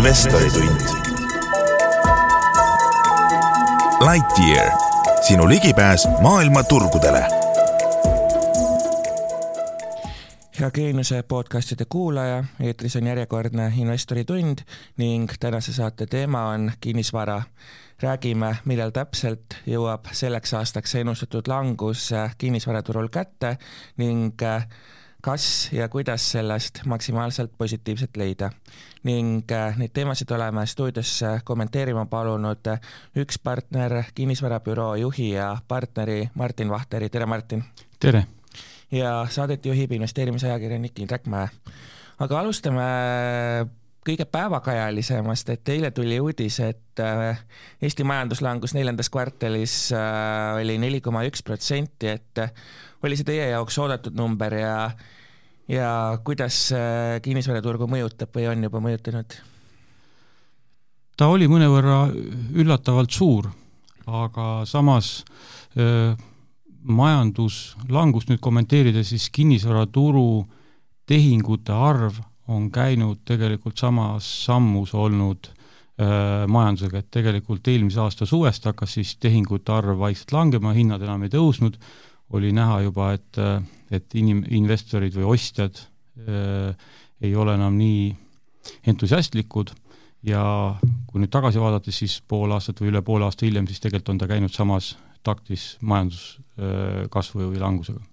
investoritund. Lightyear, sinu ligipääs maailma turgudele. hea Geeniuse podcastide kuulaja, eetris on järjekordne investoritund ning tänase saate teema on kinnisvara. räägime, millal täpselt jõuab selleks aastaks ennustatud langus kinnisvaraturul kätte ning kas ja kuidas sellest maksimaalselt positiivset leida. ning äh, neid teemasid oleme stuudiosse kommenteerima palunud üks partner, kinnisvarabüroo juhi ja partneri Martin Vahteri, tere Martin! tere! ja saadet juhib investeerimisajakirjanik Indrek Mäe. aga alustame kõige päevakajalisemast, et eile tuli uudis, et äh, Eesti majanduslangus neljandas kvartalis äh, oli neli koma üks protsenti, et oli see teie jaoks oodatud number ja ja kuidas kinnisvaraturgu mõjutab või on juba mõjutanud? ta oli mõnevõrra üllatavalt suur, aga samas öö, majanduslangust nüüd kommenteerides, siis kinnisvaraturu tehingute arv on käinud tegelikult samas sammus olnud öö, majandusega, et tegelikult eelmise aasta suvest hakkas siis tehingute arv vaikselt langema, hinnad enam ei tõusnud, oli näha juba, et, et inim-, investorid või ostjad äh, ei ole enam nii entusiastlikud. Ja kui nüüd tagasi vaadata, siis pool aastat või üle poole aasta hiljem, siis tegelikult on ta käinud samas taktis majanduskasvu äh, või langusega. äh,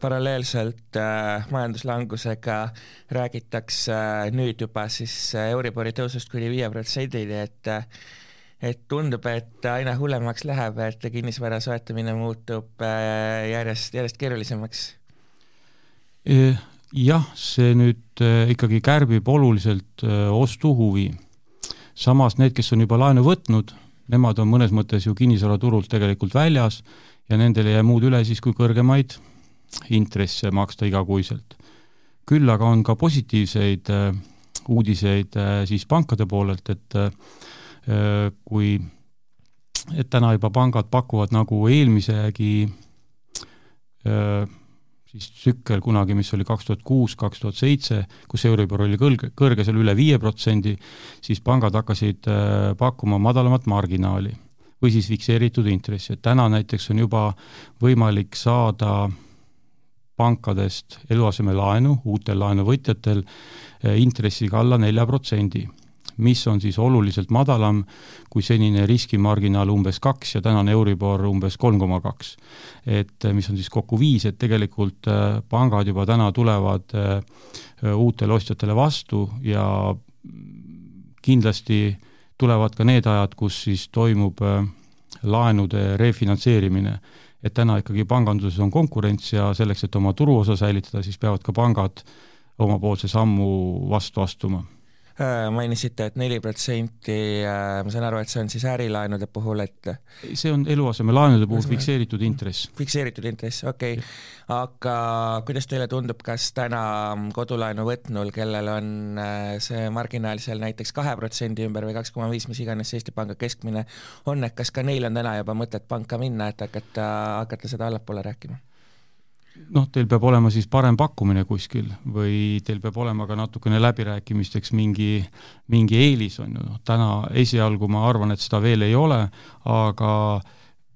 paralleelselt äh, majanduslangusega räägitakse äh, nüüd juba siis Euribori tõusust kuni viie protsendini, et äh, et tundub, et aina hullemaks läheb, et kinnisvara soetamine muutub äh, järjest, järjest keerulisemaks? Jah, see nüüd äh, ikkagi kärbib oluliselt äh, ostuhuvi. samas need, kes on juba laenu võtnud, nemad on mõnes mõttes ju kinnisvaraturult tegelikult väljas ja nendel ei jää muud üle siis, kui kõrgemaid intresse maksta igakuiselt. küll aga on ka positiivseid uudiseid siis pankade poolelt, et Äh, kui et täna juba pangad pakuvad nagu eelmisegi äh, siis tsükkel kunagi, mis oli kaks tuhat kuus, kaks tuhat seitse, kus Euribor oli kõrge, kõrge seal üle viie protsendi, siis pangad hakkasid äh, pakkuma madalamat marginaali või siis fikseeritud intressi, et täna näiteks on juba võimalik saada pankadest eluasemelaenu uutel laenuvõtjatel intressiga alla nelja protsendi mis on siis oluliselt madalam kui senine riskimarginaal umbes kaks ja tänane Euribor umbes kolm koma kaks. et eh, mis on siis kokku viis, et tegelikult eh, pangad juba täna tulevad eh, uutele ostjatele vastu ja kindlasti tulevad ka need ajad, kus siis toimub laenude refinantseerimine. Et täna ikkagi panganduses on konkurents ja selleks, et oma turuosa säilitada, siis peavad ka pangad omapoolse sammu vastu astuma mainisite et, et neli protsenti, äh, ma saan aru, et see on siis ärilaenude puhul, et see on eluasemelaenude puhul fikseeritud intress. fikseeritud intress, okei okay.. aga kuidas teile tundub, kas täna kodulaenu võtnul, kellel on äh, see marginaal seal näiteks kahe protsendi ümber või kaks koma viis, mis iganes Eesti Panga keskmine on, et kas ka neil on täna juba mõtet panka minna, et hakata, hakata seda allapoole rääkima? Noh, teil peab olema siis parem pakkumine kuskil või teil peab olema ka natukene läbirääkimisteks mingi, mingi eelis, on ju, noh täna esialgu ma arvan, et seda veel ei ole, aga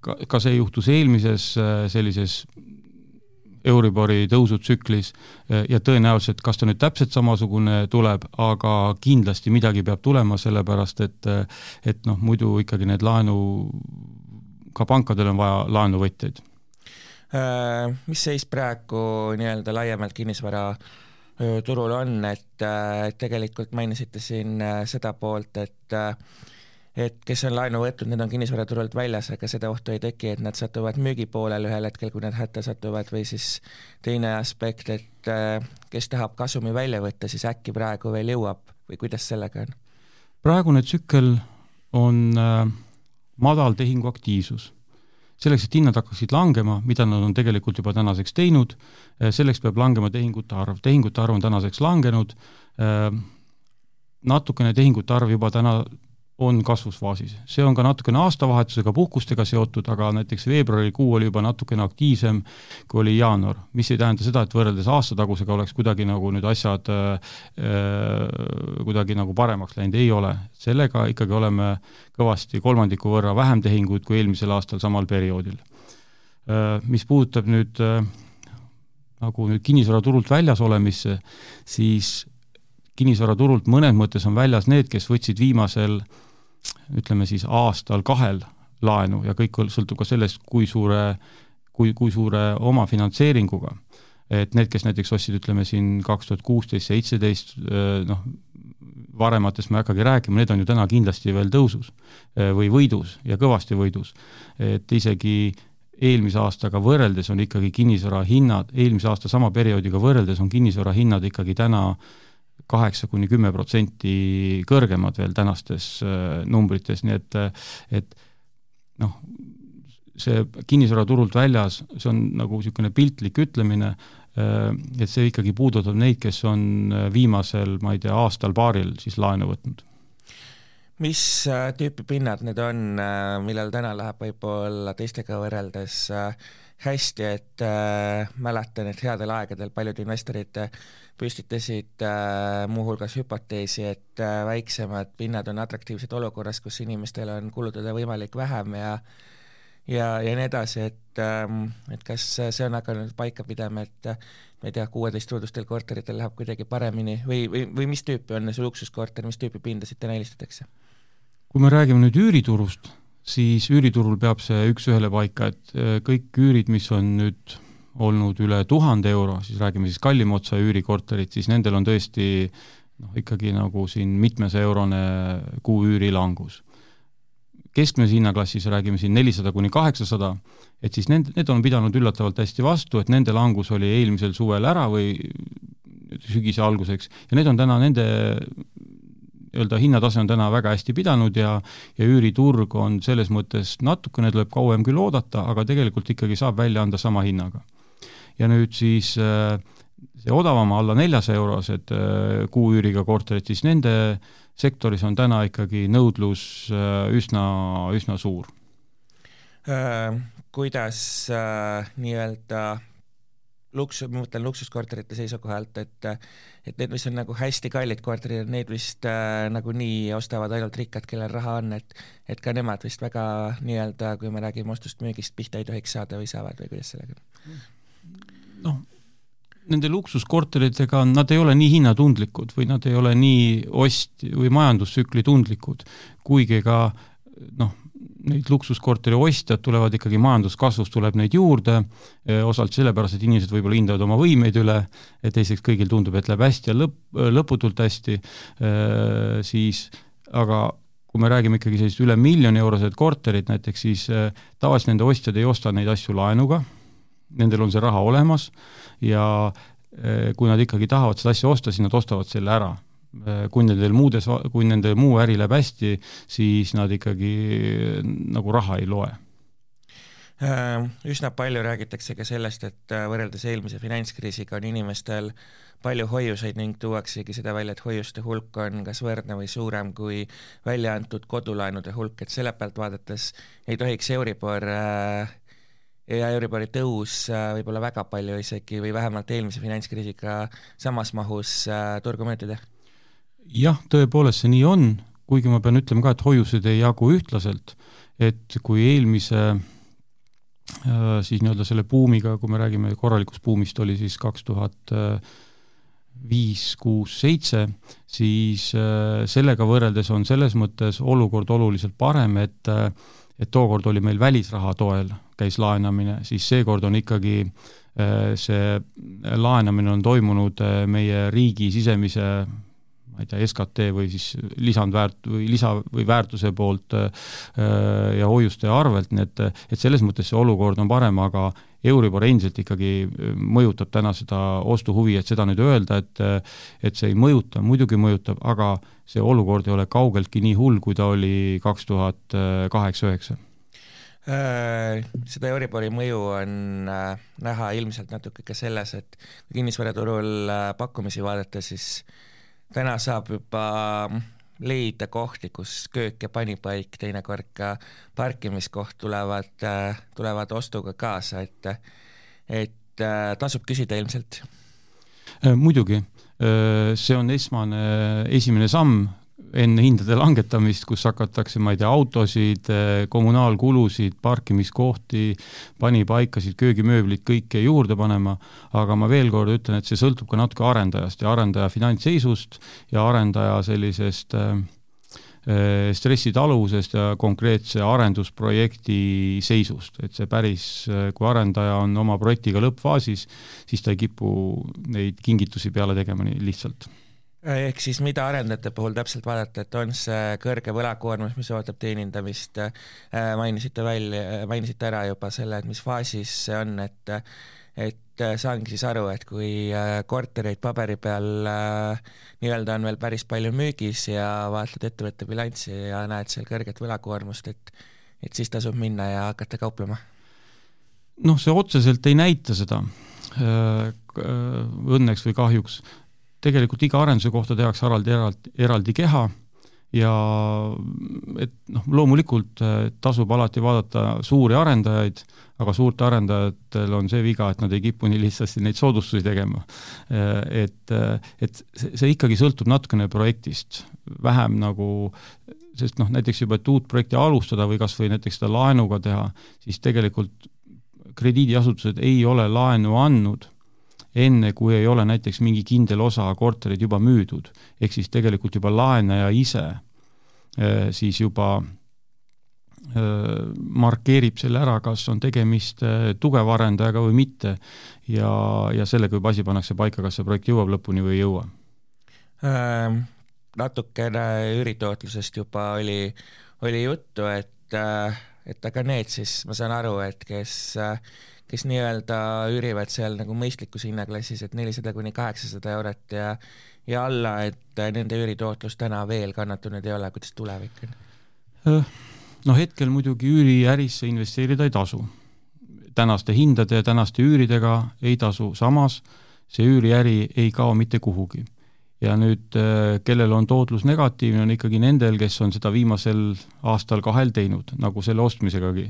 ka, ka see juhtus eelmises äh, sellises Euribori tõusutsüklis äh, ja tõenäoliselt, kas ta nüüd täpselt samasugune tuleb, aga kindlasti midagi peab tulema, sellepärast et äh, et noh, muidu ikkagi need laenu, ka pankadel on vaja laenuvõtjaid mis seis praegu nii-öelda laiemalt kinnisvara turul on, et äh, tegelikult mainisite siin äh, seda poolt, et et kes on laenu võtnud, need on kinnisvaraturult väljas, aga seda ohtu ei teki, et nad satuvad müügipoolele ühel hetkel, kui nad hätta satuvad, või siis teine aspekt, et kes tahab kasumi välja võtta, siis äkki praegu veel jõuab või kuidas sellega on? praegune tsükkel on äh, madal tehinguaktiivsus selleks, et hinnad hakkaksid langema, mida nad on tegelikult juba tänaseks teinud, eh, selleks peab langema tehingute arv, tehingute arv on tänaseks langenud, eh, natukene tehingute arv juba täna on kasvusfaasis. see on ka natukene aastavahetusega, puhkustega seotud, aga näiteks veebruarikuu oli juba natukene aktiivsem, kui oli jaanuar, mis ei tähenda seda, et võrreldes aastatagusega oleks kuidagi nagu nüüd asjad äh, äh kuidagi nagu paremaks läinud, ei ole. sellega ikkagi oleme kõvasti kolmandiku võrra vähem tehinguid kui eelmisel aastal samal perioodil äh,. Mis puudutab nüüd äh, nagu nüüd kinnisvaraturult väljas olemisse, siis kinnisvaraturult mõnes mõttes on väljas need, kes võtsid viimasel ütleme siis aastal-kahel laenu ja kõik sõltub ka sellest, kui suure, kui, kui suure omafinantseeringuga. et need, kes näiteks ostsid, ütleme siin kaks tuhat kuusteist, seitseteist, noh, varematest ma ei hakkagi rääkima, need on ju täna kindlasti veel tõusus või võidus ja kõvasti võidus. et isegi eelmise aastaga võrreldes on ikkagi kinnisvara hinnad, eelmise aasta sama perioodiga võrreldes on kinnisvara hinnad ikkagi täna äh, kaheksa kuni kümme protsenti kõrgemad veel tänastes äh, numbrites, nii et, et noh, see kinnisvaraturult väljas, see on nagu niisugune piltlik ütlemine, äh, et see ikkagi puudutab neid, kes on äh, viimasel, ma ei tea, aastal-paaril siis laenu võtnud. Mis tüüpi pinnad need on, millel täna läheb võib-olla teistega võrreldes hästi, et äh, mäletan, et headel aegadel paljud investorid püstitasid äh, muuhulgas hüpoteesi, et äh, väiksemad pinnad on atraktiivsed olukorras, kus inimestel on kulutada võimalik vähem ja ja, ja nii edasi, et ähm, et kas see on hakanud paika pidama, et ma ei tea, kuueteistruudustel korteritel läheb kuidagi paremini või, või, või mis tüüpi on see luksuskorter, mis tüüpi pindasid täna eelistatakse? kui me räägime nüüd üüriturust, siis üüriturul peab see üks-ühele paika, et äh, kõik üürid, mis on nüüd olnud üle tuhande euro, siis räägime siis kallima otsa üürikorterit, siis nendel on tõesti noh, ikkagi nagu siin mitmesaja eurone kuu üürilangus. keskmises hinnaklassis räägime siin nelisada kuni kaheksasada, et siis need, need on pidanud üllatavalt hästi vastu, et nende langus oli eelmisel suvel ära või sügise alguseks ja need on täna nende nii-öelda hinnatase on täna väga hästi pidanud ja ja üüriturg on selles mõttes natukene tuleb kauem küll oodata, aga tegelikult ikkagi saab välja anda sama hinnaga ja nüüd siis äh, see odavama alla neljasaja eurosed äh, kuuüüriga korterid, siis nende sektoris on täna ikkagi nõudlus äh, üsna, üsna suur äh,. kuidas äh, nii-öelda luks-, ma mõtlen luksuskorterite seisukohalt, et et need, mis on nagu hästi kallid korterid, need vist äh, nagunii ostavad ainult rikkad, kellel raha on, et et ka nemad vist väga nii-öelda, kui me räägime ostust-müügist, pihta ei tohiks saada või saavad või kuidas sellega on? Noh, nende luksuskorteritega nad ei ole nii hinnatundlikud või nad ei ole nii ost- või majandustsükli tundlikud, kuigi ka noh, neid luksuskorteri ostjad tulevad ikkagi majanduskasvust, tuleb neid juurde, osalt sellepärast, et inimesed võib-olla hindavad oma võimeid üle, teiseks kõigil tundub, et läheb hästi ja lõpp, lõputult hästi, siis aga kui me räägime ikkagi sellisest üle miljoni eurosed korterid näiteks, siis tavaliselt nende ostjad ei osta neid asju laenuga nendel on see raha olemas ja eh, kui nad ikkagi tahavad seda asja osta, siis nad ostavad selle ära. Eh, kui nendel muudes, kui nende muu äri läheb hästi, siis nad ikkagi nagu raha ei loe äh, üsna palju räägitakse ka sellest, et äh, võrreldes eelmise finantskriisiga on inimestel palju hoiuseid ning tuuaksegi seda välja, et hoiuste hulk on kas võrdne või suurem kui välja antud kodulaenude hulk, et selle pealt vaadates ei tohiks Euribor äh, ja Euribori tõus äh, võib-olla väga palju isegi või vähemalt eelmise finantskriisiga samas mahus äh, turgu mõjutada? jah, tõepoolest see nii on, kuigi ma pean ütlema ka, et hoiused ei jagu ühtlaselt, et kui eelmise äh, siis nii-öelda selle buumiga, kui me räägime korralikust buumist, oli siis kaks tuhat viis, kuus, seitse, siis sellega võrreldes on selles mõttes olukord oluliselt parem, et et tookord oli meil välisraha toel käis laenamine, siis seekord on ikkagi äh, see laenamine on toimunud äh, meie riigi sisemise ma ei tea, SKT või siis lisandväärt- või lisa- või väärtuse poolt äh, ja hoiuste arvelt, nii et, et selles mõttes see olukord on parem, aga Euribor endiselt ikkagi mõjutab täna seda ostuhuvi, et seda nüüd öelda, et et see ei mõjuta, muidugi mõjutab, aga see olukord ei ole kaugeltki nii hull, kui ta oli kaks tuhat kaheksa-üheksa. Äh, seda Euribori mõju on äh, näha ilmselt natuke ka selles, et kui kinnisvaraturul äh, pakkumisi vaadata, siis täna saab juba leida kohti, kus köök ja panipaik, teinekord ka parkimiskoht tulevad, tulevad ostuga kaasa, et et tasub küsida ilmselt. muidugi, see on esmane, esimene samm enne hindade langetamist, kus hakatakse, ma ei tea, autosid, kommunaalkulusid, parkimiskohti, panipaikasid, köögimööblit, kõike juurde panema, aga ma veel kord ütlen, et see sõltub ka natuke arendajast ja arendaja finantsseisust ja arendaja sellisest äh, stressitaluvusest ja konkreetse arendusprojekti seisust, et see päris, kui arendaja on oma projektiga lõppfaasis, siis ta ei kipu neid kingitusi peale tegema nii lihtsalt ehk siis mida arendajate puhul täpselt vaadata, et on see kõrge võlakoormus, mis ootab teenindamist, äh, mainisite välja, mainisite ära juba selle, et mis faasis see on, et et saangi siis aru, et kui äh, kortereid paberi peal äh, nii-öelda on veel päris palju müügis ja vaatad ettevõtte bilanssi ja näed seal kõrget võlakoormust, et et siis tasub minna ja hakata kauplema? noh, see otseselt ei näita seda, õnneks või kahjuks tegelikult iga arenduse kohta tehakse eraldi, eraldi, eraldi keha ja et noh, loomulikult äh, tasub alati vaadata suuri arendajaid, aga suurte arendajatel on see viga, et nad ei kipu nii lihtsasti neid soodustusi tegema. Äh, et, äh, et see ikkagi sõltub natukene projektist, vähem nagu sest noh, näiteks juba, et uut projekti alustada või kas või näiteks seda laenuga teha, siis tegelikult krediidiasutused ei ole laenu andnud enne, kui ei ole näiteks mingi kindel osa kortereid juba müüdud. ehk siis tegelikult juba laenaja ise eh, siis juba eh, markeerib selle ära, kas on tegemist eh, tugeva arendajaga või mitte ja, ja sellega juba asi pannakse paika, kas see projekt jõuab lõpuni või ei jõua ähm,. natukene üüritootlusest juba oli, oli juttu, et, et aga need siis, ma saan aru, et kes äh, kes nii-öelda üürivad seal nagu mõistlikus hinnaklassis, et nelisada kuni kaheksasada eurot ja ja alla, et nende üüritootlus täna veel kannatanud ei ole, kuidas tulevik on? No hetkel muidugi üüriärisse investeerida ei tasu. tänaste hindade ja tänaste üüridega ei tasu, samas see üüriäri ei kao mitte kuhugi. ja nüüd, kellel on tootlus negatiivne, on ikkagi nendel, kes on seda viimasel aastal-kahel teinud, nagu selle ostmisegagi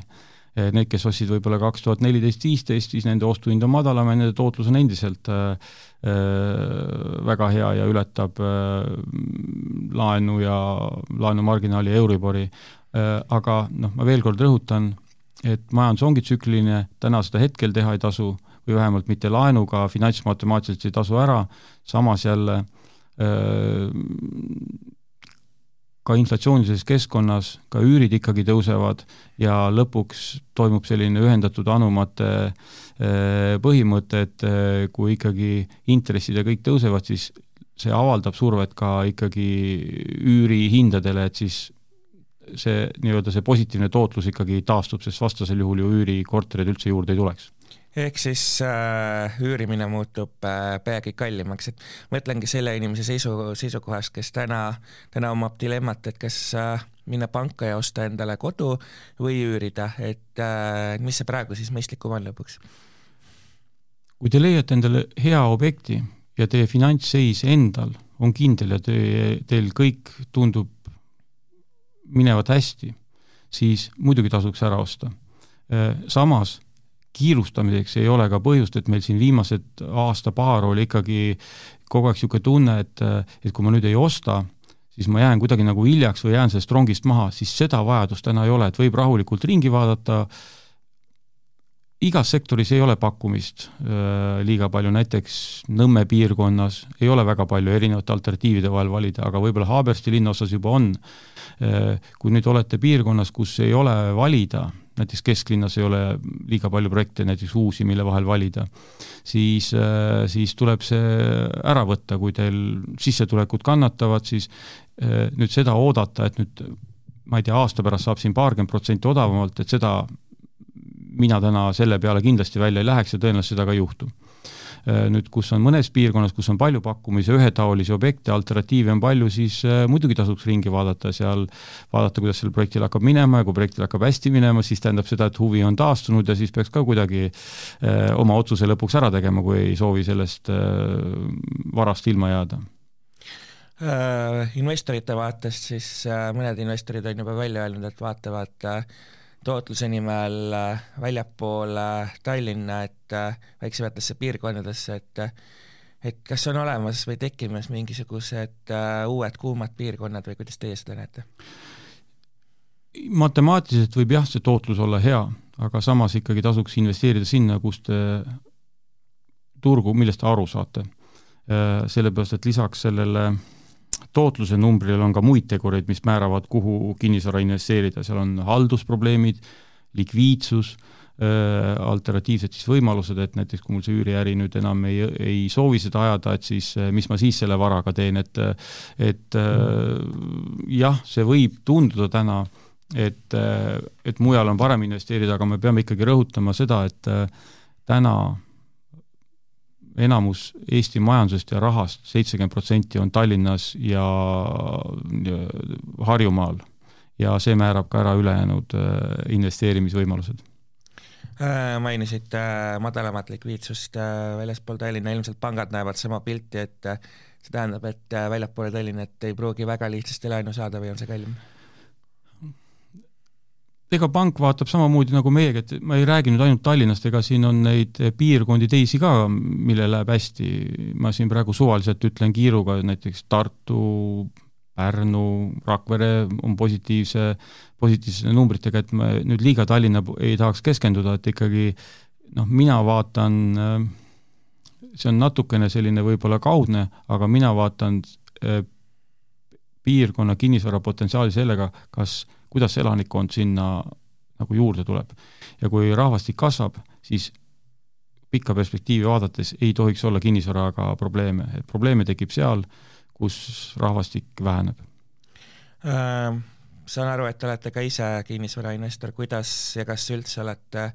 need, kes ostsid võib-olla kaks tuhat neliteist, viisteist, siis nende ostuhind on madalam ja nende tootlus on endiselt äh, väga hea ja ületab äh, laenu ja laenumarginaali Euribori äh,. aga noh, ma veel kord rõhutan, et majandus ongi tsükliline, täna seda hetkel teha ei tasu või vähemalt mitte laenuga, finantsmatemaatiliselt ei tasu ära, samas jälle äh, ka inflatsioonilises keskkonnas ka üürid ikkagi tõusevad ja lõpuks toimub selline ühendatud anumate eh, põhimõte, et eh, kui ikkagi intressid ja kõik tõusevad, siis see avaldab survet ka ikkagi üürihindadele, et siis see nii-öelda see positiivne tootlus ikkagi taastub, sest vastasel juhul ju üürikortereid üldse juurde ei tuleks ehk siis äh, üürimine muutub äh, peagi kallimaks, et mõtlengi selle inimese seisu, seisukohast, kes täna, täna omab dilemmat, et kas äh, minna panka ja osta endale kodu või üürida, et äh, mis see praegu siis mõistlikum on lõpuks? kui te leiate endale hea objekti ja teie finantsseis endal on kindel ja teie, teil kõik tundub minevat hästi, siis muidugi tasuks ära osta. Äh, samas kiirustamiseks ei ole ka põhjust, et meil siin viimased aasta-paar oli ikkagi kogu aeg niisugune tunne, et, et kui ma nüüd ei osta, siis ma jään kuidagi nagu hiljaks või jään sellest rongist maha, siis seda vajadust täna ei ole, et võib rahulikult ringi vaadata, igas sektoris ei ole pakkumist äh, liiga palju, näiteks Nõmme piirkonnas ei ole väga palju erinevate alternatiivide vahel valida, aga võib-olla Haabersti linnaosas juba on äh,. Kui nüüd olete piirkonnas, kus ei ole valida, näiteks kesklinnas ei ole liiga palju projekte, näiteks uusi, mille vahel valida, siis, äh, siis tuleb see ära võtta, kui teil sissetulekud kannatavad, siis äh, nüüd seda oodata, et nüüd ma ei tea, aasta pärast saab siin paarkümmend protsenti odavamalt, et seda mina täna selle peale kindlasti välja ei läheks ja tõenäoliselt seda ka ei juhtu nüüd, kus on mõnes piirkonnas, kus on palju pakkumisi, ühetaolisi objekte, alternatiive on palju, siis äh, muidugi tasuks ringi vaadata seal, vaadata, kuidas sellel projektil hakkab minema ja kui projektil hakkab hästi minema, siis tähendab seda, et huvi on taastunud ja siis peaks ka kuidagi äh, oma otsuse lõpuks ära tegema, kui ei soovi sellest varast ilma jääda. Äh, investorite vaatest, siis äh, mõned investorid on juba välja öelnud, et vaatavad äh, tootluse nimel äh, väljapoole Tallinna, et äh, väiksematesse piirkondadesse, et et kas on olemas või tekkimas mingisugused uued kuumad piirkonnad või kuidas teie seda näete? matemaatiliselt võib jah, see tootlus olla hea, aga samas ikkagi tasuks investeerida sinna, kus te turgu, millest te aru saate. Sellepärast, et lisaks sellele tootluse numbrile on ka muid tegureid, mis määravad, kuhu kinnisvara investeerida, seal on haldusprobleemid, likviidsus äh,, alternatiivsed siis võimalused, et näiteks kui mul see üüriäri nüüd enam ei, ei soovi seda ajada, et siis äh, mis ma siis selle varaga teen, et et äh, jah, see võib tunduda täna, et, et mujal on parem investeerida, aga me peame ikkagi rõhutama seda, et täna enamus Eesti majandusest ja rahast, seitsekümmend protsenti on Tallinnas ja Harjumaal. ja see määrab ka ära ülejäänud investeerimisvõimalused Äh, mainisite äh, madalamat likviidsust äh, väljaspool Tallinna, ilmselt pangad näevad sama pilti, et see tähendab, et väljapoole Tallinnat ei pruugi väga lihtsasti laenu saada või on see kallim? Ega pank vaatab samamoodi nagu meiegi, et ma ei räägi nüüd ainult Tallinnast, ega siin on neid piirkondi teisi ka, millel läheb hästi, ma siin praegu suvaliselt ütlen kiiruga, näiteks Tartu, Pärnu, Rakvere on positiivse positiivsete numbritega, et me nüüd liiga Tallinna ei tahaks keskenduda, et ikkagi noh, mina vaatan, see on natukene selline võib-olla kaudne, aga mina vaatan eh, piirkonna kinnisvara potentsiaali sellega, kas, kuidas elanikkond sinna nagu juurde tuleb. ja kui rahvastik kasvab, siis pikka perspektiivi vaadates ei tohiks olla kinnisvaraga probleeme, et probleeme tekib seal, kus rahvastik väheneb ähm saan aru, et te olete ka ise kinnisvarainvestor, kuidas ja kas üldse olete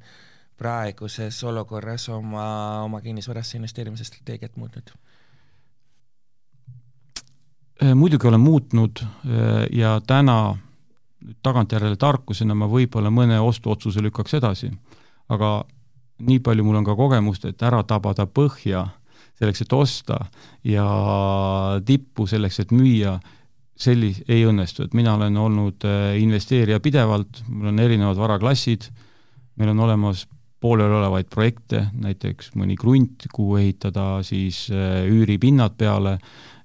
praeguses olukorras oma, oma kinnisvarasse investeerimise strateegiat muutnud? Äh, muidugi olen muutnud äh, ja täna tagantjärele tarkusena ma võib-olla mõne ostuotsuse lükkaks edasi, aga nii palju mul on ka kogemust, et ära tabada põhja selleks, et osta ja tippu selleks, et müüa sellis-, ei õnnestu, et mina olen olnud äh, investeerija pidevalt, mul on erinevad varaklassid, meil on olemas pooleliolevaid projekte, näiteks mõni krunt, kuhu ehitada siis äh, üüripinnad peale,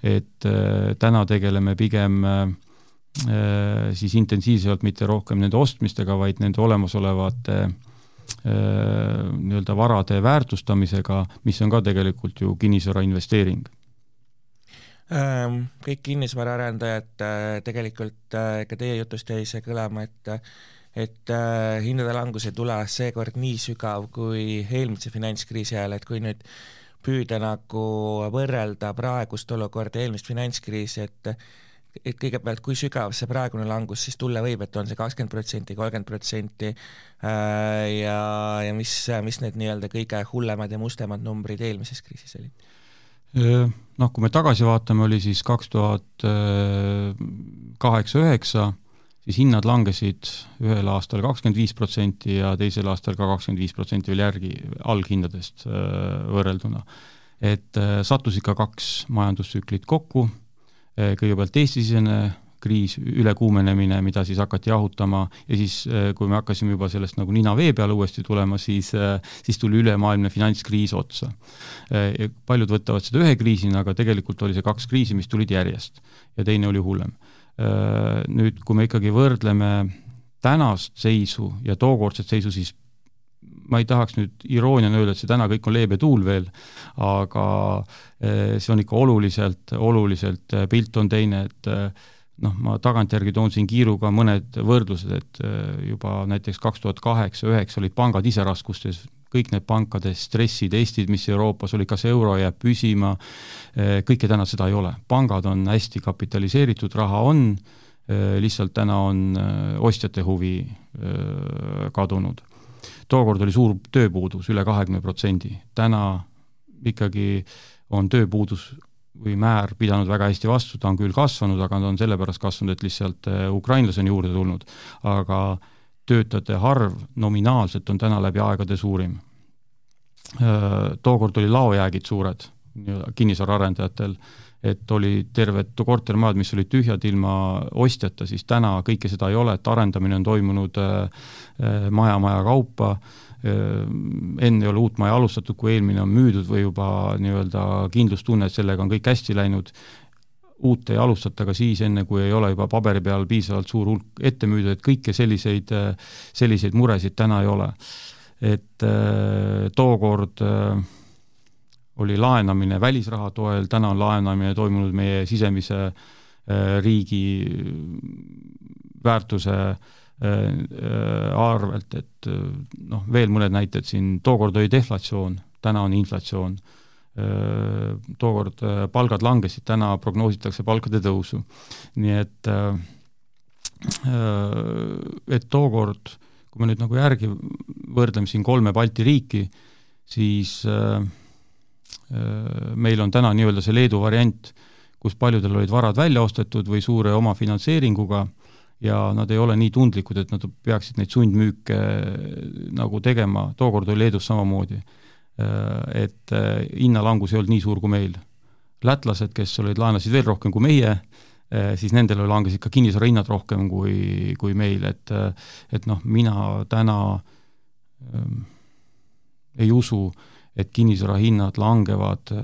et äh, täna tegeleme pigem siis intensiivsemalt mitte rohkem nende ostmistega, vaid nende olemasolevate nii-öelda varade väärtustamisega, mis on ka tegelikult ju kinnisvara investeering. Ehm, kõik kinnisvaraarendajad äh, tegelikult, äh, ka teie jutust jäi see kõlama, et et äh, hindade langus ei tule seekord nii sügav kui eelmise finantskriisi ajal, et kui nüüd püüda nagu võrrelda praegust olukorda, eelmist finantskriisi, et et kõigepealt, kui sügav see praegune langus siis tulla võib, et on see kakskümmend protsenti, kolmkümmend protsenti ja, ja mis, mis need nii-öelda kõige hullemad ja mustemad numbrid eelmises kriisis olid? Noh, kui me tagasi vaatame, oli siis kaks tuhat kaheksa, üheksa, siis hinnad langesid ühel aastal kakskümmend viis protsenti ja teisel aastal ka kakskümmend viis protsenti veel järgi alghindadest võrrelduna. et sattus ikka kaks majandustsüklit kokku, kõigepealt Eesti-sisene kriis, ülekuumenemine, mida siis hakati jahutama ja siis, äh, kui me hakkasime juba sellest nagu nina vee peale uuesti tulema, siis, äh, siis tuli ülemaailmne finantskriis otsa. Äh, paljud võtavad seda ühe kriisina, aga tegelikult oli see kaks kriisi, mis tulid järjest ja teine oli hullem. Nüüd, kui me ikkagi võrdleme tänast seisu ja tookordset seisu, siis ma ei tahaks nüüd irooniana öelda, et see täna kõik on leebe tuul veel, aga see on ikka oluliselt, oluliselt, pilt on teine, et noh, ma tagantjärgi toon siin kiiruga mõned võrdlused, et juba näiteks kaks tuhat kaheksa, üheksa olid pangad ise raskustes, kõik need pankade stressitestid, mis Euroopas olid, kas euro jääb püsima, kõike täna seda ei ole. pangad on hästi kapitaliseeritud, raha on, lihtsalt täna on ostjate huvi kadunud. Tookord oli suur tööpuudus, üle kahekümne protsendi, täna ikkagi on tööpuudus või määr pidanud väga hästi vastu, ta on küll kasvanud, aga ta on sellepärast kasvanud, et lihtsalt äh, ukrainlasi on juurde tulnud. aga töötajate arv nominaalselt on täna läbi aegade suurim. Äh, tookord oli laojäägid suured, nii-öelda kinnisvaraarendajatel, et oli terved kortermajad, mis olid tühjad ilma ostjata, siis täna kõike seda ei ole, et arendamine on toimunud maja maja kaupa, enne ei ole uut maja alustatud, kui eelmine on müüdud või juba nii-öelda kindlustunne, et sellega on kõik hästi läinud, uut ei alustata ka siis, enne kui ei ole juba paberi peal piisavalt suur hulk ette müüdud, et kõiki selliseid, selliseid muresid täna ei ole. et äh, tookord äh, oli laenamine välisraha toel, täna on laenamine toimunud meie sisemise äh, riigi väärtuse arvelt, et noh, veel mõned näited siin, tookord oli deflatsioon, täna on inflatsioon Äh, tookord äh, palgad langesid, täna prognoositakse palkade tõusu. nii et, äh, et tookord, kui me nüüd nagu järgi võrdleme siin kolme Balti riiki, siis meil on täna nii-öelda see Leedu variant, kus paljudel olid varad välja ostetud või suure omafinantseeringuga ja nad ei ole nii tundlikud, et nad peaksid neid sundmüüke nagu tegema, tookord oli Leedus samamoodi. Äh, et äh, hinnalangus ei olnud nii suur kui meil. lätlased, kes olid, laenasid veel rohkem kui meie, äh, siis nendel langesid ka kinnisvara hinnad rohkem kui, kui meil, et et noh, mina täna ähm, ei usu, et kinnisvara hinnad langevad äh,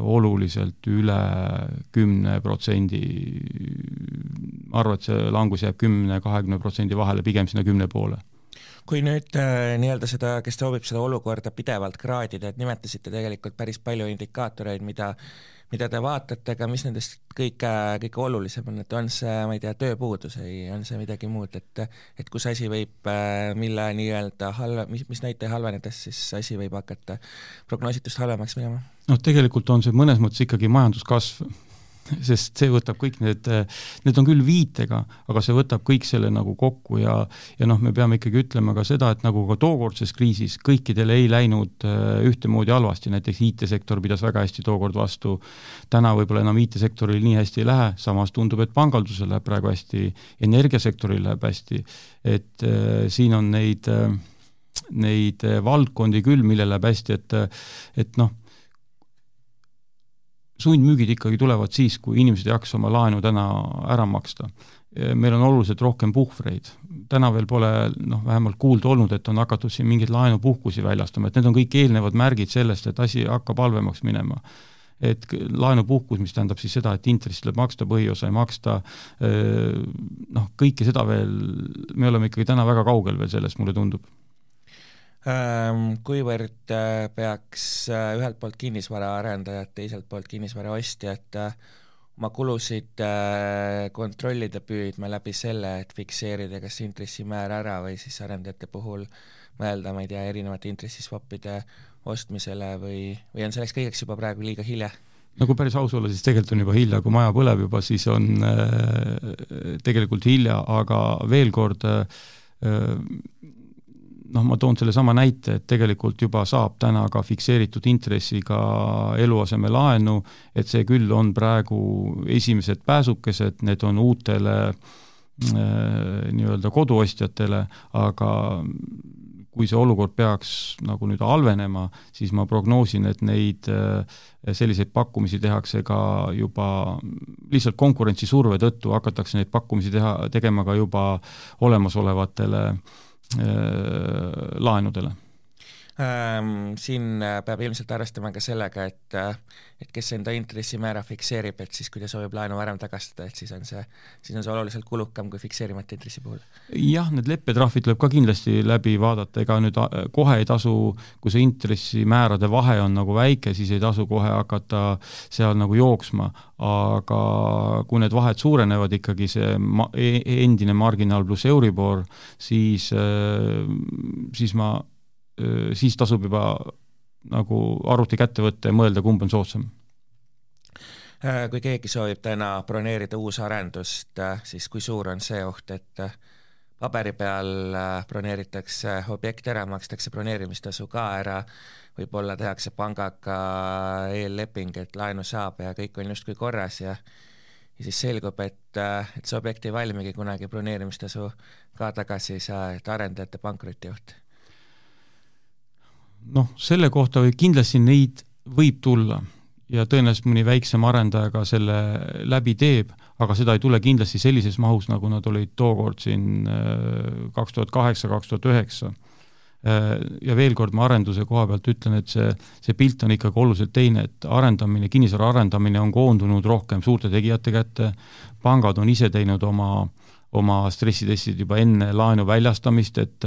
oluliselt üle kümne protsendi, ma arvan, et see langus jääb kümne, kahekümne protsendi vahele, pigem sinna kümne poole. Kui nüüd äh, nii-öelda seda, kes soovib seda olukorda pidevalt kraadida, et nimetasite tegelikult päris palju indikaatoreid, mida mida te vaatate, aga mis nendest kõige, kõige olulisem on, et on see, ma ei tea, tööpuudus või on see midagi muud, et et kus asi võib, äh, mille nii-öelda halva, mis, mis näitaja halvenedes siis asi võib hakata prognoositust halvemaks minema? noh, tegelikult on see mõnes mõttes ikkagi majanduskasv sest see võtab kõik need, need on küll viitega, aga see võtab kõik selle nagu kokku ja ja noh, me peame ikkagi ütlema ka seda, et nagu ka tookordses kriisis kõikidel ei läinud äh, ühtemoodi halvasti, näiteks IT-sektor pidas väga hästi tookord vastu, täna võib-olla enam IT-sektoril nii hästi ei lähe, samas tundub, et pangandusel läheb praegu hästi, energiasektoril läheb hästi, et äh, siin on neid äh, neid valdkondi küll, millel läheb hästi, et et noh, sundmüügid ikkagi tulevad siis, kui inimesed ei jaksa oma laenu täna ära maksta. meil on oluliselt rohkem puhvreid. täna veel pole noh, vähemalt kuulda olnud, et on hakatud siin mingeid laenupuhkusi väljastama, et need on kõik eelnevad märgid sellest, et asi hakkab halvemaks minema et laenupuhkus, mis tähendab siis seda, et intressi tuleb maksta, põhiosa ei maksta, noh, kõike seda veel, me oleme ikkagi täna väga kaugel veel sellest, mulle tundub kuivõrd äh, peaks äh, ühelt poolt kinnisvaraarendajad, teiselt poolt kinnisvara ostjad äh, oma kulusid kontrollida püüdma läbi selle, et fikseerida kas intressimäär ära või siis arendajate puhul mõelda, ma ei tea, erinevate intressiswappide ostmisele või, või on selleks kõigeks juba praegu liiga hilja? no kui päris aus olla, siis tegelikult on juba hilja, kui maja põleb juba, siis on äh, tegelikult hilja, aga veel kord äh, noh, ma toon sellesama näite, et tegelikult juba saab täna ka fikseeritud intressiga eluasemelaenu, et see küll on praegu esimesed pääsukesed, need on uutele äh, nii-öelda koduostjatele, aga kui see olukord peaks nagu nüüd halvenema, siis ma prognoosin, et neid äh, selliseid pakkumisi tehakse ka juba lihtsalt konkurentsisurve tõttu hakatakse neid pakkumisi teha, tegema ka juba olemasolevatele äh, laenudele ähm,? Siin äh, peab ilmselt arvestama ka sellega, et äh, et kes enda intressimäära fikseerib, et siis kui ta soovib laenu varem tagastada, et siis on see, siis on see oluliselt kulukam kui fikseerimata intressi puhul. jah, need leppetrahvid tuleb ka kindlasti läbi vaadata, ega nüüd kohe ei tasu, kui see intressimäärade vahe on nagu väike, siis ei tasu kohe hakata seal nagu jooksma, aga kui need vahed suurenevad ikkagi, see ma-, e-, endine marginaal pluss Euribor, siis, siis ma siis tasub juba nagu arvuti kätte võtta ja mõelda, kumb on soodsam. Äh, kui keegi soovib täna broneerida uusarendust, äh, siis kui suur on see oht, et äh, paberi peal broneeritakse objekt ära, makstakse broneerimistasu ka ära, võib-olla tehakse pangaga eelleping, et laenu saab ja kõik on justkui korras ja ja siis selgub, et, et see objekt ei valmigi kunagi, broneerimistasu ka tagasi ei saa, et arendajate pankrotioht noh, selle kohta võib kindlasti neid võib tulla ja tõenäoliselt mõni väiksem arendaja ka selle läbi teeb, aga seda ei tule kindlasti sellises mahus, nagu nad olid tookord siin kaks tuhat kaheksa, kaks tuhat üheksa. Ja veel kord ma arenduse koha pealt ütlen, et see, see pilt on ikkagi oluliselt teine, et arendamine, kinnisvara arendamine on koondunud rohkem suurte tegijate kätte, pangad on ise teinud oma äh, oma stressitestid juba enne laenu väljastamist, et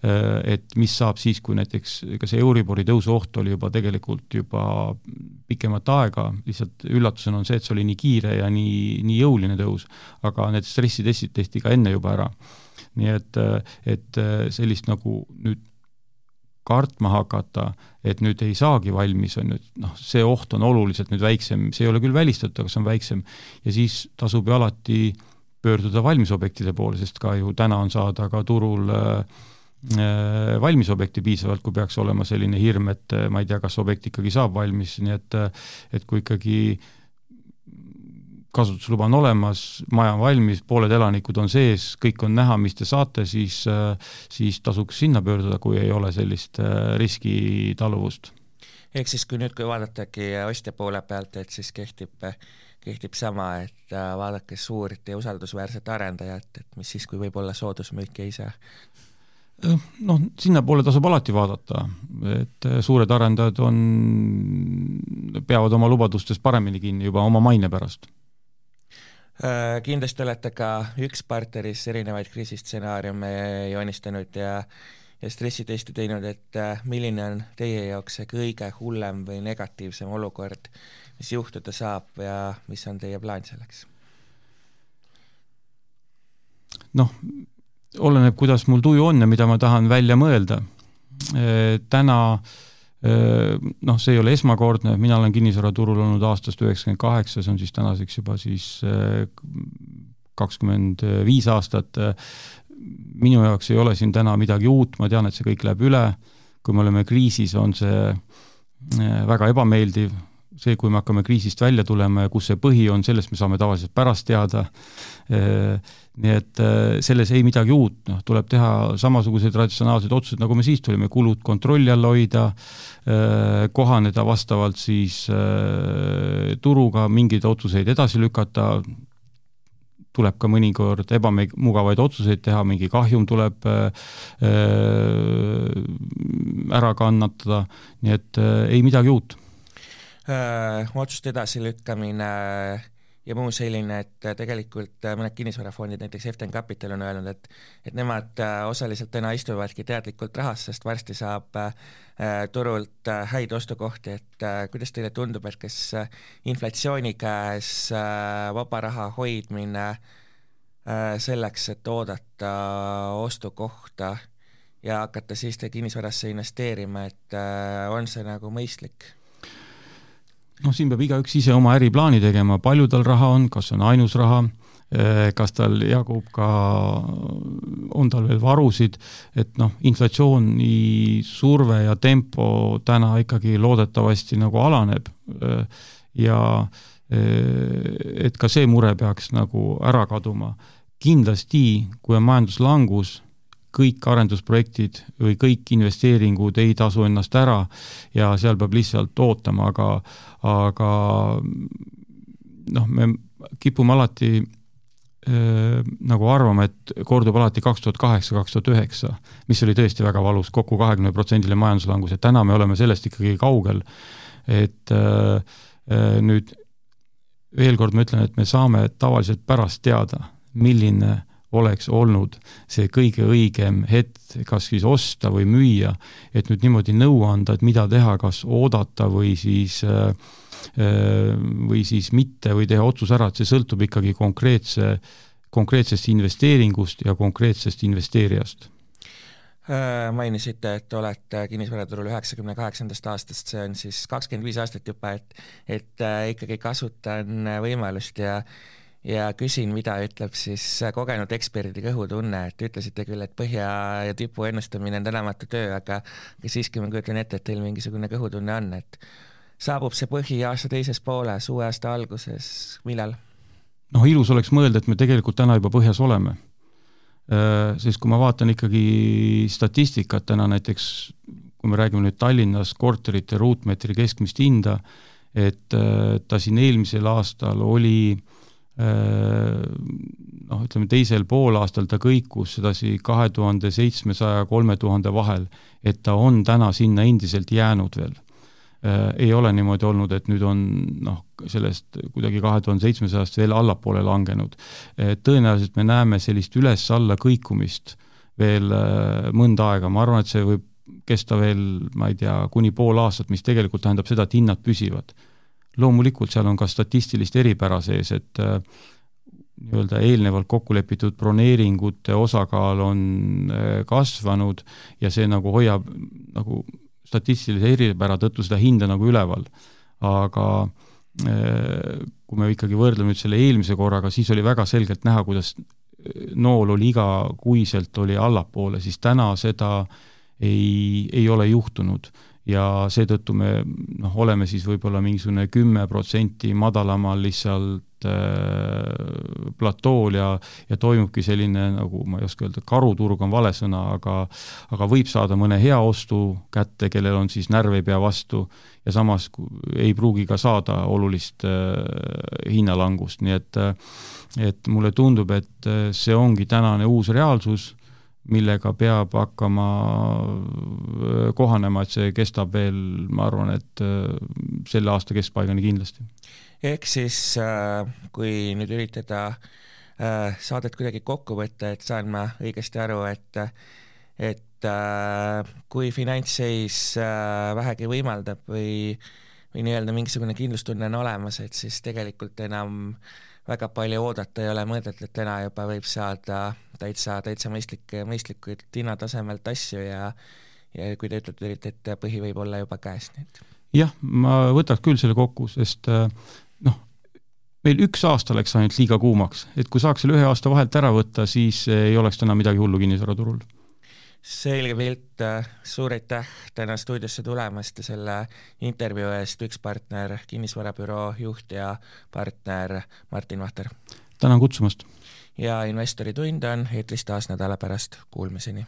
et mis saab siis, kui näiteks ega see Euribori tõusu oht oli juba tegelikult juba pikemat aega, lihtsalt üllatusena on see, et see oli nii kiire ja nii, nii jõuline tõus, aga need stressitestid tehti ka enne juba ära. nii et, et sellist nagu nüüd kartma hakata, et nüüd ei saagi valmis, on nüüd noh, see oht on oluliselt nüüd väiksem, see ei ole küll välistatud, aga see on väiksem. ja siis tasub ju alati äh, pöörduda valmisobjektide poole, sest ka ju täna on saada ka turul äh, äh, valmisobjekti piisavalt, kui peaks olema selline hirm, et äh, ma ei tea, kas objekt ikkagi saab valmis, nii et et kui ikkagi kasutusluba on olemas, maja on valmis, pooled elanikud on sees, kõik on näha, mis te saate, siis, siis tasuks sinna pöörduda, kui ei ole sellist riskitaluvust. ehk siis, kui nüüd, kui vaadatagi ostja poole pealt, et siis kehtib kehtib sama, et äh, vaadake suurt ja usaldusväärset arendajat, et mis siis, kui võib-olla soodusmüüki ei saa noh, sinnapoole tasub alati vaadata, et äh, suured arendajad on, peavad oma lubadustest paremini kinni juba oma maine pärast. Äh, kindlasti olete ka üks partneris erinevaid kriisistsenaariume joonistanud ja ja stressitesti teinud, et milline on teie jaoks see kõige hullem või negatiivsem olukord, mis juhtuda saab ja mis on teie plaan selleks? noh, oleneb, kuidas mul tuju on ja mida ma tahan välja mõelda. täna noh, see ei ole esmakordne, mina olen kinnisvaraturul olnud aastast üheksakümmend kaheksa, see on siis tänaseks juba siis kakskümmend viis aastat. minu jaoks ei ole siin täna midagi uut, ma tean, et see kõik läheb üle. kui me oleme kriisis, on see väga ebameeldiv, see, kui me hakkame kriisist välja tulema ja kus see põhi on, sellest me saame tavaliselt pärast teada. nii et selles ei midagi uut, noh, tuleb teha samasuguseid ratsionaalseid otsuseid, nagu me siis tulime, kulud kontrolli all hoida, kohaneda vastavalt siis turuga, mingeid otsuseid edasi lükata, tuleb ka mõnikord ebamugavaid otsuseid teha, mingi kahjum tuleb ära kannatada, nii et ei midagi uut otsuste edasilükkamine ja muu selline, et tegelikult mõned kinnisvarafondid, näiteks Eften Capital on öelnud, et et nemad osaliselt täna istuvadki teadlikult rahas, sest varsti saab äh, turult häid ostukohti, et äh, kuidas teile tundub, et kas inflatsiooni käes äh, vaba raha hoidmine äh, selleks, et oodata ostukohta ja hakata siis kinnisvarasse investeerima, et äh, on see nagu mõistlik? Noh, siin peab igaüks ise oma äriplaani tegema, palju tal raha on, kas see on ainus raha, eh, kas tal jagub ka, on tal veel varusid, et noh, inflatsiooni surve ja tempo täna ikkagi loodetavasti nagu alaneb eh, ja eh, et ka see mure peaks nagu ära kaduma. kindlasti, kui on majanduslangus, kõik arendusprojektid või kõik investeeringud ei tasu ennast ära ja seal peab lihtsalt ootama, aga, aga noh, me kipume alati äh, nagu arvama, et kordub alati kaks tuhat kaheksa, kaks tuhat üheksa, mis oli tõesti väga valus kokku, kokku kahekümneprotsendiline majanduslangus, et täna me oleme sellest ikkagi kaugel. et äh, nüüd veel kord ma ütlen, et me saame tavaliselt pärast teada, milline oleks olnud see kõige õigem hetk, kas siis osta või müüa, et nüüd niimoodi nõu anda, et mida teha, kas oodata või siis äh, äh, või siis mitte või teha otsus ära, et see sõltub ikkagi konkreetse, konkreetsest investeeringust ja konkreetsest investeerijast. Äh, mainisite, et olete kinnisvaraturul üheksakümne kaheksandast aastast, see on siis kakskümmend viis aastat juba, et et ikkagi kasutan võimalust ja ja küsin, mida ütleb siis kogenud eksperdi kõhutunne, et ütlesite küll, et põhja ja tipu ennustamine on tänamatu töö, aga aga siiski ma kujutan ette, et teil mingisugune kõhutunne on, et saabub see põhi aasta teises pooles, uue aasta alguses, millal? noh, ilus oleks mõelda, et me tegelikult täna juba põhjas oleme. Äh, sest kui ma vaatan ikkagi statistikat täna näiteks, kui me räägime nüüd Tallinnas korterite ruutmeetri keskmist hinda, et ta siin eelmisel aastal oli noh, ütleme teisel poolaastal ta kõikus sedasi kahe tuhande seitsmesaja, kolme tuhande vahel, et ta on täna sinna endiselt jäänud veel äh,. ei ole niimoodi olnud, et nüüd on noh, sellest kuidagi kahe tuhande seitsmesajast veel allapoole langenud. tõenäoliselt me näeme sellist üles-alla kõikumist veel äh, mõnda aega, ma arvan, et see võib kesta veel, ma ei tea, kuni pool aastat, mis tegelikult tähendab seda, et hinnad püsivad. Loomulikult seal on ka statistilist eripära sees, et äh, nii-öelda eelnevalt kokku lepitud broneeringute osakaal on äh, kasvanud ja see nagu hoiab nagu statistilise eripära tõttu seda hinda nagu üleval. aga äh, kui me ikkagi võrdleme nüüd selle eelmise korraga, siis oli väga selgelt näha, kuidas nool oli igakuiselt, oli allapoole, siis täna seda ei, ei ole juhtunud ja seetõttu me noh, oleme siis võib-olla mingisugune kümme protsenti madalamal lihtsalt äh, platool ja ja toimubki selline nagu ma ei oska öelda, karuturg on vale sõna, aga aga võib saada mõne hea ostu kätte, kellel on siis närv ei pea vastu ja samas ei pruugi ka saada olulist äh, hinnalangust, nii et äh, et mulle tundub, et äh, see ongi tänane uus reaalsus millega peab hakkama äh, kohanema, et see kestab veel, ma arvan, et äh, selle aasta keskpaigani kindlasti. ehk siis äh, kui nüüd üritada saadet kuidagi kokku võtta, et saan ma õigesti aru, et et kui finantsseis vähegi võimaldab või või nii-öelda mingisugune kindlustunne on olemas, et siis tegelikult enam väga palju oodata ei ole mõtet, et täna juba võib saada täitsa, täitsa mõistlikke, mõistlikult hinnatasemelt asju ja ja kui te ütlete, et põhi võib olla juba käes, et jah, ma võtaks küll selle kokku, sest äh, noh, meil üks aasta läks ainult liiga kuumaks, et kui saaks selle ühe aasta vahelt ära võtta, siis ei oleks täna midagi hullu kinnisvaraturul. Selge pilt, suur aitäh täna stuudiosse tulemast ja selle intervjuu eest, üks partner, kinnisvarabüroo juht ja partner Martin Vahter. tänan kutsumast ja Investori tund on eetris taas nädala pärast, kuulmiseni!